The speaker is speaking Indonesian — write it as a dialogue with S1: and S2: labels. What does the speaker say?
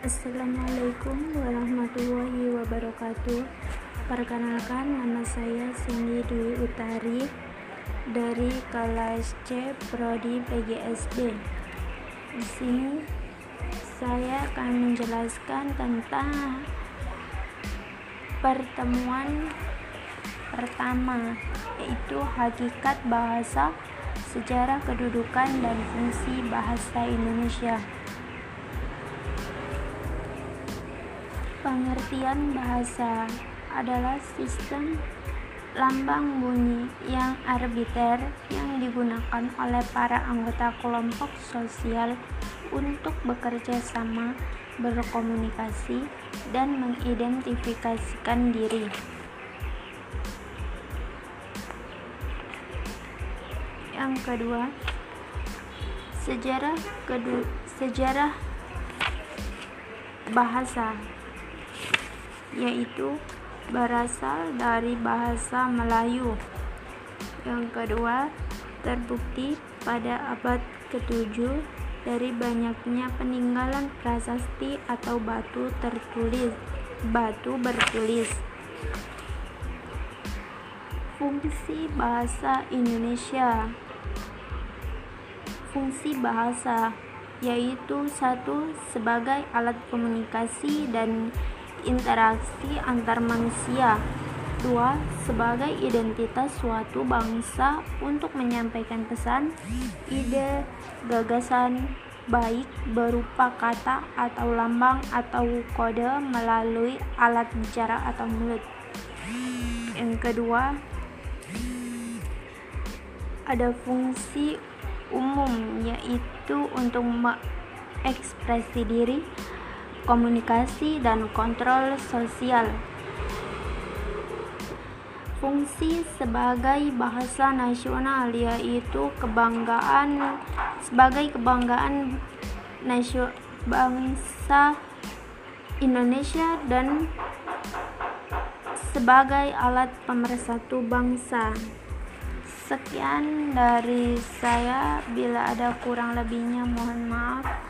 S1: Assalamualaikum warahmatullahi wabarakatuh. Perkenalkan nama saya Cindy Dwi Utari dari kelas C Prodi PGSD. Di sini saya akan menjelaskan tentang pertemuan pertama yaitu hakikat bahasa, sejarah kedudukan dan fungsi bahasa Indonesia. Pengertian bahasa adalah sistem lambang bunyi yang arbiter yang digunakan oleh para anggota kelompok sosial untuk bekerja sama, berkomunikasi, dan mengidentifikasikan diri. Yang kedua, sejarah kedua sejarah bahasa yaitu berasal dari bahasa Melayu. Yang kedua, terbukti pada abad ke-7 dari banyaknya peninggalan prasasti atau batu tertulis, batu bertulis. Fungsi bahasa Indonesia. Fungsi bahasa yaitu satu sebagai alat komunikasi dan interaksi antar manusia. Dua, sebagai identitas suatu bangsa untuk menyampaikan pesan, ide, gagasan, baik berupa kata atau lambang atau kode melalui alat bicara atau mulut. Yang kedua, ada fungsi umum yaitu untuk mengekspresi diri komunikasi, dan kontrol sosial. Fungsi sebagai bahasa nasional yaitu kebanggaan sebagai kebanggaan nasional bangsa Indonesia dan sebagai alat pemersatu bangsa. Sekian dari saya. Bila ada kurang lebihnya, mohon maaf.